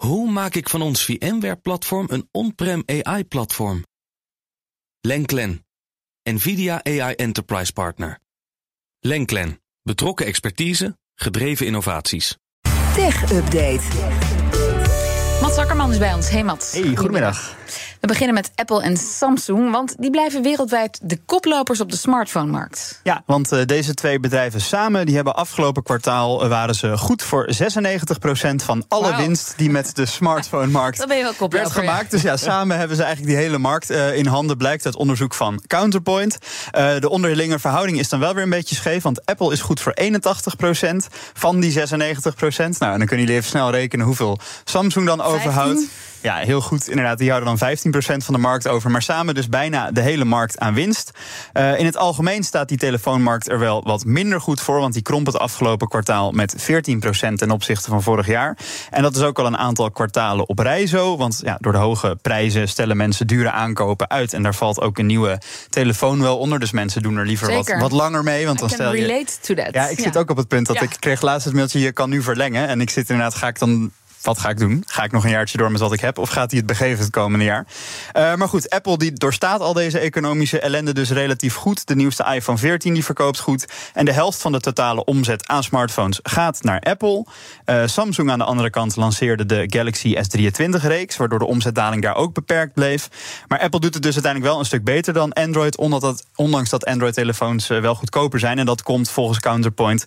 Hoe maak ik van ons VMware-platform een on-prem AI-platform? Lenklen, NVIDIA AI Enterprise Partner. Lenklen, betrokken expertise, gedreven innovaties. Tech Update. Mats Akkerman is bij ons. Hey Mats. Hey, goedemiddag. We beginnen met Apple en Samsung, want die blijven wereldwijd de koplopers op de smartphone-markt. Ja, want uh, deze twee bedrijven samen, die hebben afgelopen kwartaal uh, waren ze goed voor 96% van alle wow. winst die met de smartphone-markt werd gemaakt. Ja. Dus ja, samen hebben ze eigenlijk die hele markt uh, in handen, blijkt uit onderzoek van Counterpoint. de onderlinge verhouding is dan wel weer een beetje scheef, want Apple is goed voor 81% van die 96%. Nou, en dan kunnen jullie even snel rekenen hoeveel Samsung dan 15? overhoudt. Ja, heel goed. Inderdaad, die houden dan 15% van de markt over. Maar samen dus bijna de hele markt aan winst. Uh, in het algemeen staat die telefoonmarkt er wel wat minder goed voor. Want die kromp het afgelopen kwartaal met 14% ten opzichte van vorig jaar. En dat is ook al een aantal kwartalen op rij zo. Want ja, door de hoge prijzen stellen mensen dure aankopen uit. En daar valt ook een nieuwe telefoon wel onder. Dus mensen doen er liever wat, wat, langer mee. Want dan stel je. Relate to that. Ja, ik ja. zit ook op het punt dat ja. ik kreeg laatst het mailtje: je kan nu verlengen. En ik zit inderdaad, ga ik dan wat ga ik doen? Ga ik nog een jaartje door met wat ik heb? Of gaat hij het begeven het komende jaar? Uh, maar goed, Apple die doorstaat al deze economische ellende dus relatief goed. De nieuwste iPhone 14 die verkoopt goed. En de helft van de totale omzet aan smartphones gaat naar Apple. Uh, Samsung aan de andere kant lanceerde de Galaxy S23-reeks... waardoor de omzetdaling daar ook beperkt bleef. Maar Apple doet het dus uiteindelijk wel een stuk beter dan Android... ondanks dat Android-telefoons wel goedkoper zijn. En dat komt volgens Counterpoint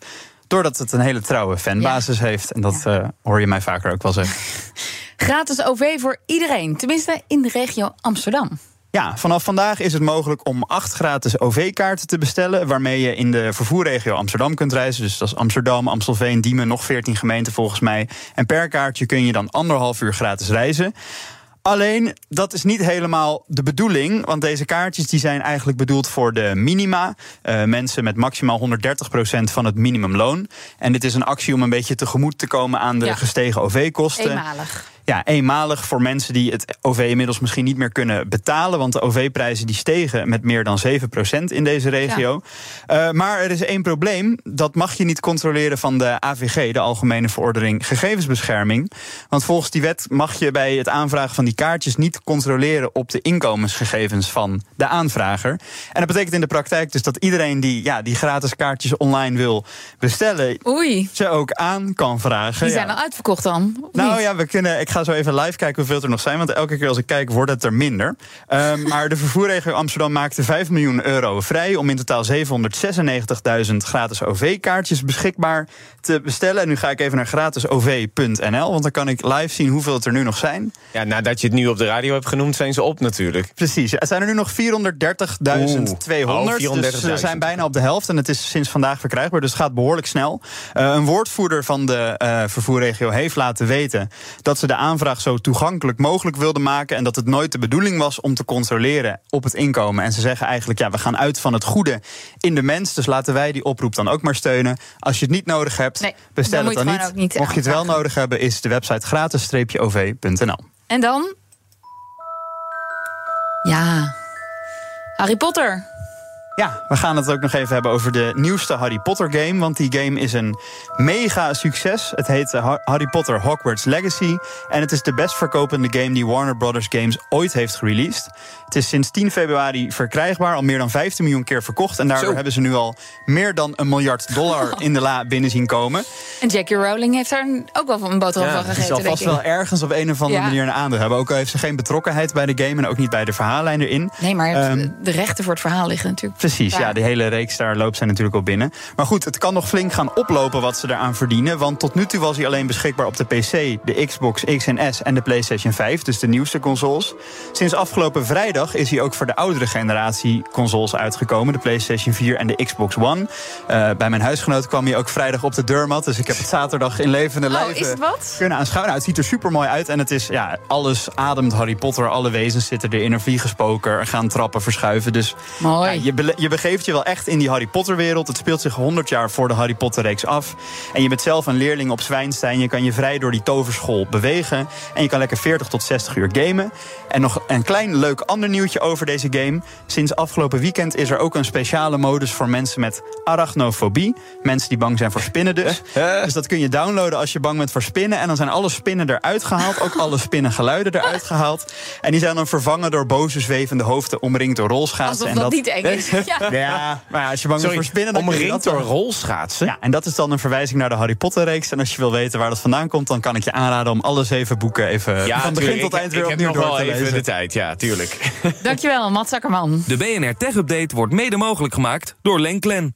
Doordat het een hele trouwe fanbasis ja. heeft. En dat ja. uh, hoor je mij vaker ook wel zeggen. Gratis OV voor iedereen, tenminste in de regio Amsterdam. Ja, vanaf vandaag is het mogelijk om acht gratis OV-kaarten te bestellen. Waarmee je in de vervoerregio Amsterdam kunt reizen. Dus dat is Amsterdam, Amstelveen, Diemen, nog 14 gemeenten volgens mij. En per kaartje kun je dan anderhalf uur gratis reizen. Alleen, dat is niet helemaal de bedoeling. Want deze kaartjes die zijn eigenlijk bedoeld voor de minima. Uh, mensen met maximaal 130% van het minimumloon. En dit is een actie om een beetje tegemoet te komen aan de ja. gestegen OV-kosten. Eenmalig. Ja, eenmalig voor mensen die het OV inmiddels misschien niet meer kunnen betalen. Want de OV-prijzen die stegen met meer dan 7% in deze regio. Ja. Uh, maar er is één probleem. Dat mag je niet controleren van de AVG, de Algemene Verordening Gegevensbescherming. Want volgens die wet mag je bij het aanvragen van die kaartjes niet controleren op de inkomensgegevens van de aanvrager. En dat betekent in de praktijk dus dat iedereen die ja, die gratis kaartjes online wil bestellen, Oei. ze ook aan kan vragen. Die zijn ja. al uitverkocht dan? Nou ja, we kunnen. Ik ga zo even live kijken hoeveel er nog zijn. Want elke keer als ik kijk, wordt het er minder. Um, maar de vervoerregio Amsterdam maakte 5 miljoen euro vrij om in totaal 796.000 gratis OV-kaartjes beschikbaar te bestellen. En nu ga ik even naar gratisov.nl. Want dan kan ik live zien hoeveel het er nu nog zijn. Ja, nadat je het nu op de radio hebt genoemd, zijn ze op natuurlijk. Precies. Ja, het zijn er nu nog 430.200. Oh, dus ze zijn bijna op de helft. En het is sinds vandaag verkrijgbaar. Dus het gaat behoorlijk snel. Uh, een woordvoerder van de uh, vervoerregio heeft laten weten dat ze de aanvraag zo toegankelijk mogelijk wilden maken. En dat het nooit de bedoeling was om te controleren op het inkomen. En ze zeggen eigenlijk, ja, we gaan uit van het goede in de mens. Dus laten wij die oproep dan ook maar steunen. Als je het niet nodig hebt, nee, bestel dan het dan niet. niet. Mocht je het wel nodig hebben, is de website gratis-ov.nl. En dan? Ja, Harry Potter. Ja, we gaan het ook nog even hebben over de nieuwste Harry Potter game. Want die game is een mega succes. Het heet Harry Potter Hogwarts Legacy. En het is de best verkopende game die Warner Brothers Games ooit heeft gereleased. Het is sinds 10 februari verkrijgbaar, al meer dan 15 miljoen keer verkocht. En daardoor Zo. hebben ze nu al meer dan een miljard dollar in de la binnen zien komen. En Jackie Rowling heeft daar ook wel een boterham ja, van gegeten. Ze zal vast wel ergens op een of andere Ja. manier een aandeel hebben. Ook al heeft ze geen betrokkenheid bij de game en ook niet bij de verhaallijn erin. Nee, maar Ehm, de rechten voor het verhaal liggen natuurlijk. Precies, ja. Ja. de hele reeks daar loopt zij natuurlijk al binnen. Maar goed, het kan nog flink gaan oplopen wat ze eraan verdienen. Want tot nu toe was hij alleen beschikbaar op de PC, de Xbox X en S en de PlayStation 5, dus de nieuwste consoles. Sinds afgelopen vrijdag is hij ook voor de oudere generatie consoles uitgekomen, de PlayStation 4 en de Xbox One. Eh, bij mijn huisgenoot kwam hij ook vrijdag op de deurmat, dus ik heb het zaterdag in levende Oh, lijven is het wat? kunnen aanschouwen. Nou, het ziet er super mooi uit en het is, ja, alles ademt Harry Potter. Alle wezens zitten erin, er vliegen spoken, er gaan trappen verschuiven. Dus Mooi. ja, je, je begeeft je wel echt in die Harry Potter wereld. Het speelt zich 100 jaar voor de Harry Potter reeks af. En je bent zelf een leerling op Zwijnstein. Je kan je vrij door die toverschool bewegen. En je kan lekker 40 tot 60 uur gamen. En nog een klein leuk ander nieuwtje over deze game. Sinds afgelopen weekend is er ook een speciale modus voor mensen met arachnofobie. Mensen die bang zijn voor spinnen dus. Dus dat kun je downloaden als je bang bent voor spinnen. En dan zijn alle spinnen eruit gehaald. Ook alle spinnengeluiden eruit gehaald. En die zijn dan vervangen door boze zwevende hoofden omringd door rolschaatsen. Alsof dat, dat niet eng is. Ja. ja, maar als je bang bent voor spinnen... Dan omringd door rolschaatsen? Ja, en dat is dan een verwijzing naar de Harry Potter reeks. En als je wil weten waar dat vandaan komt... dan kan ik je aanraden om alle zeven boeken even ja, van begin tot eind weer opnieuw door te lezen. even de tijd, ja, tuurlijk. Dankjewel, Matt Zakkerman. De BNR Tech Update wordt mede mogelijk gemaakt door Lenklen.